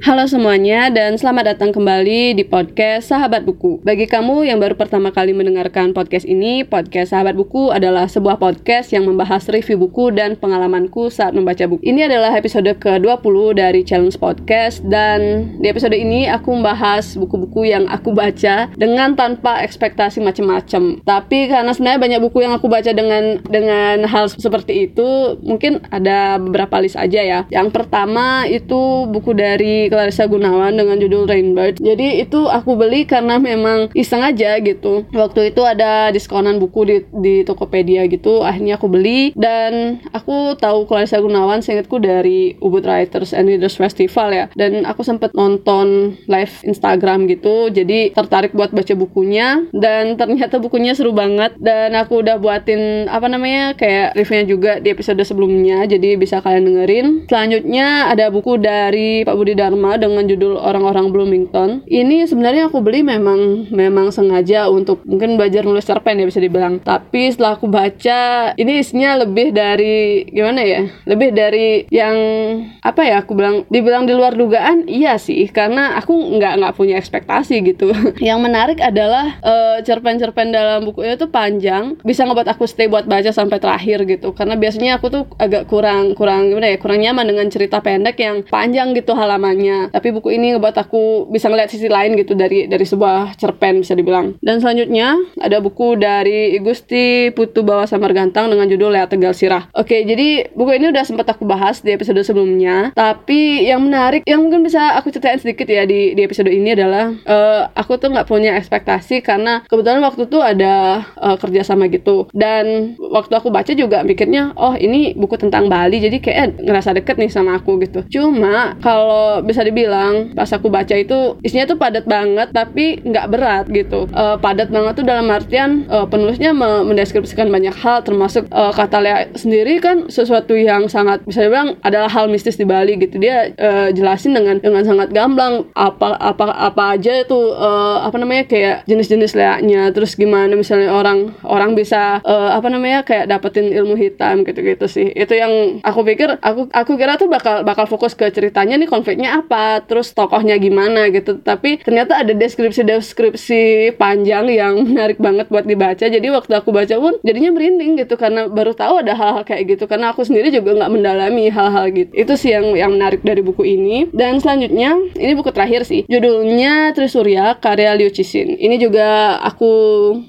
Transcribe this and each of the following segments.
Halo semuanya dan selamat datang kembali di podcast Sahabat Buku. Bagi kamu yang baru pertama kali mendengarkan podcast ini, podcast Sahabat Buku adalah sebuah podcast yang membahas review buku dan pengalamanku saat membaca buku. Ini adalah episode ke-20 dari Challenge Podcast dan di episode ini aku membahas buku-buku yang aku baca dengan tanpa ekspektasi macam-macam. Tapi karena sebenarnya banyak buku yang aku baca dengan dengan hal seperti itu, mungkin ada beberapa list aja ya. Yang pertama itu buku dari Clarissa Gunawan dengan judul Rainbird. Jadi itu aku beli karena memang iseng aja gitu. Waktu itu ada diskonan buku di, di Tokopedia gitu. Akhirnya aku beli dan aku tahu Clarissa Gunawan seingatku dari Ubud Writers and Readers Festival ya. Dan aku sempet nonton live Instagram gitu. Jadi tertarik buat baca bukunya dan ternyata bukunya seru banget dan aku udah buatin apa namanya kayak reviewnya juga di episode sebelumnya. Jadi bisa kalian dengerin. Selanjutnya ada buku dari Pak Budi Dharma Dharma dengan judul Orang-orang Bloomington. Ini sebenarnya aku beli memang memang sengaja untuk mungkin belajar nulis cerpen ya bisa dibilang. Tapi setelah aku baca, ini isinya lebih dari gimana ya? Lebih dari yang apa ya? Aku bilang dibilang di luar dugaan, iya sih karena aku nggak nggak punya ekspektasi gitu. yang menarik adalah uh, cerpen-cerpen dalam bukunya itu panjang, bisa ngebuat aku stay buat baca sampai terakhir gitu. Karena biasanya aku tuh agak kurang kurang gimana ya? Kurang nyaman dengan cerita pendek yang panjang gitu halamannya tapi buku ini ngebuat aku bisa ngeliat sisi lain gitu dari dari sebuah cerpen bisa dibilang. Dan selanjutnya ada buku dari Gusti Putu Bawa Samar Gantang dengan judul Lea Tegal Sirah. Oke jadi buku ini udah sempat aku bahas di episode sebelumnya. Tapi yang menarik yang mungkin bisa aku ceritain sedikit ya di, di episode ini adalah uh, aku tuh nggak punya ekspektasi karena kebetulan waktu tuh ada uh, kerja sama gitu. Dan waktu aku baca juga mikirnya oh ini buku tentang Bali. Jadi kayak ngerasa deket nih sama aku gitu. Cuma kalau bisa dibilang pas aku baca itu isinya tuh padat banget tapi nggak berat gitu. Uh, padat banget tuh dalam artian uh, penulisnya me mendeskripsikan banyak hal termasuk uh, kata Lea sendiri kan sesuatu yang sangat bisa dibilang adalah hal mistis di Bali gitu. Dia uh, jelasin dengan dengan sangat gamblang apa apa apa aja itu uh, apa namanya kayak jenis-jenis leaknya terus gimana misalnya orang orang bisa uh, apa namanya kayak dapetin ilmu hitam gitu-gitu sih. Itu yang aku pikir aku aku kira tuh bakal bakal fokus ke ceritanya nih konfliknya terus tokohnya gimana gitu. Tapi ternyata ada deskripsi-deskripsi panjang yang menarik banget buat dibaca. Jadi waktu aku baca pun jadinya merinding gitu karena baru tahu ada hal-hal kayak gitu. Karena aku sendiri juga nggak mendalami hal-hal gitu. Itu sih yang yang menarik dari buku ini. Dan selanjutnya ini buku terakhir sih. Judulnya Trisurya karya Liu Cixin. Ini juga aku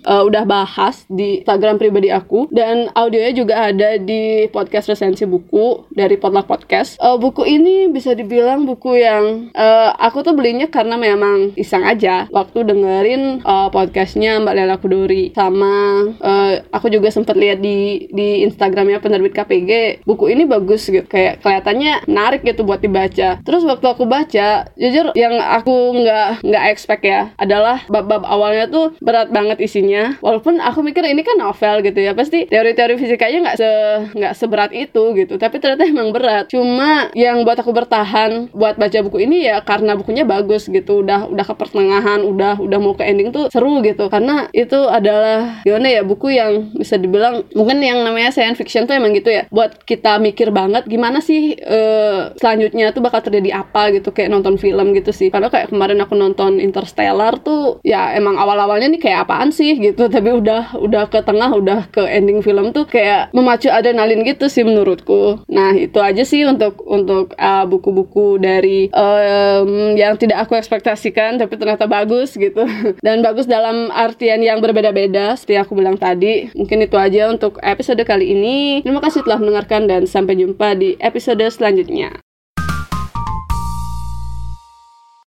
uh, udah bahas di Instagram pribadi aku. Dan audionya juga ada di podcast resensi buku dari Potluck Podcast. Uh, buku ini bisa dibilang buku yang uh, aku tuh belinya karena memang iseng aja. Waktu dengerin uh, podcastnya Mbak Lela Kudori sama uh, aku juga sempat lihat di di Instagramnya penerbit KPG buku ini bagus gitu. Kayak kelihatannya menarik gitu buat dibaca. Terus waktu aku baca jujur yang aku nggak nggak expect ya adalah bab-bab awalnya tuh berat banget isinya. Walaupun aku mikir ini kan novel gitu ya pasti teori-teori fisikanya nggak se nggak seberat itu gitu. Tapi ternyata emang berat. Cuma yang buat aku bertahan buat baca baca buku ini ya karena bukunya bagus gitu. Udah udah ke pertengahan udah udah mau ke ending tuh seru gitu. Karena itu adalah gimana ya buku yang bisa dibilang mungkin yang namanya science fiction tuh emang gitu ya. Buat kita mikir banget gimana sih uh, selanjutnya tuh bakal terjadi apa gitu. Kayak nonton film gitu sih. Karena kayak kemarin aku nonton Interstellar tuh ya emang awal-awalnya nih kayak apaan sih gitu. Tapi udah udah ke tengah udah ke ending film tuh kayak memacu adrenalin gitu sih menurutku. Nah itu aja sih untuk untuk uh, buku-buku dari um, yang tidak aku ekspektasikan tapi ternyata bagus gitu. Dan bagus dalam artian yang berbeda-beda seperti aku bilang tadi. Mungkin itu aja untuk episode kali ini. Terima kasih telah mendengarkan dan sampai jumpa di episode selanjutnya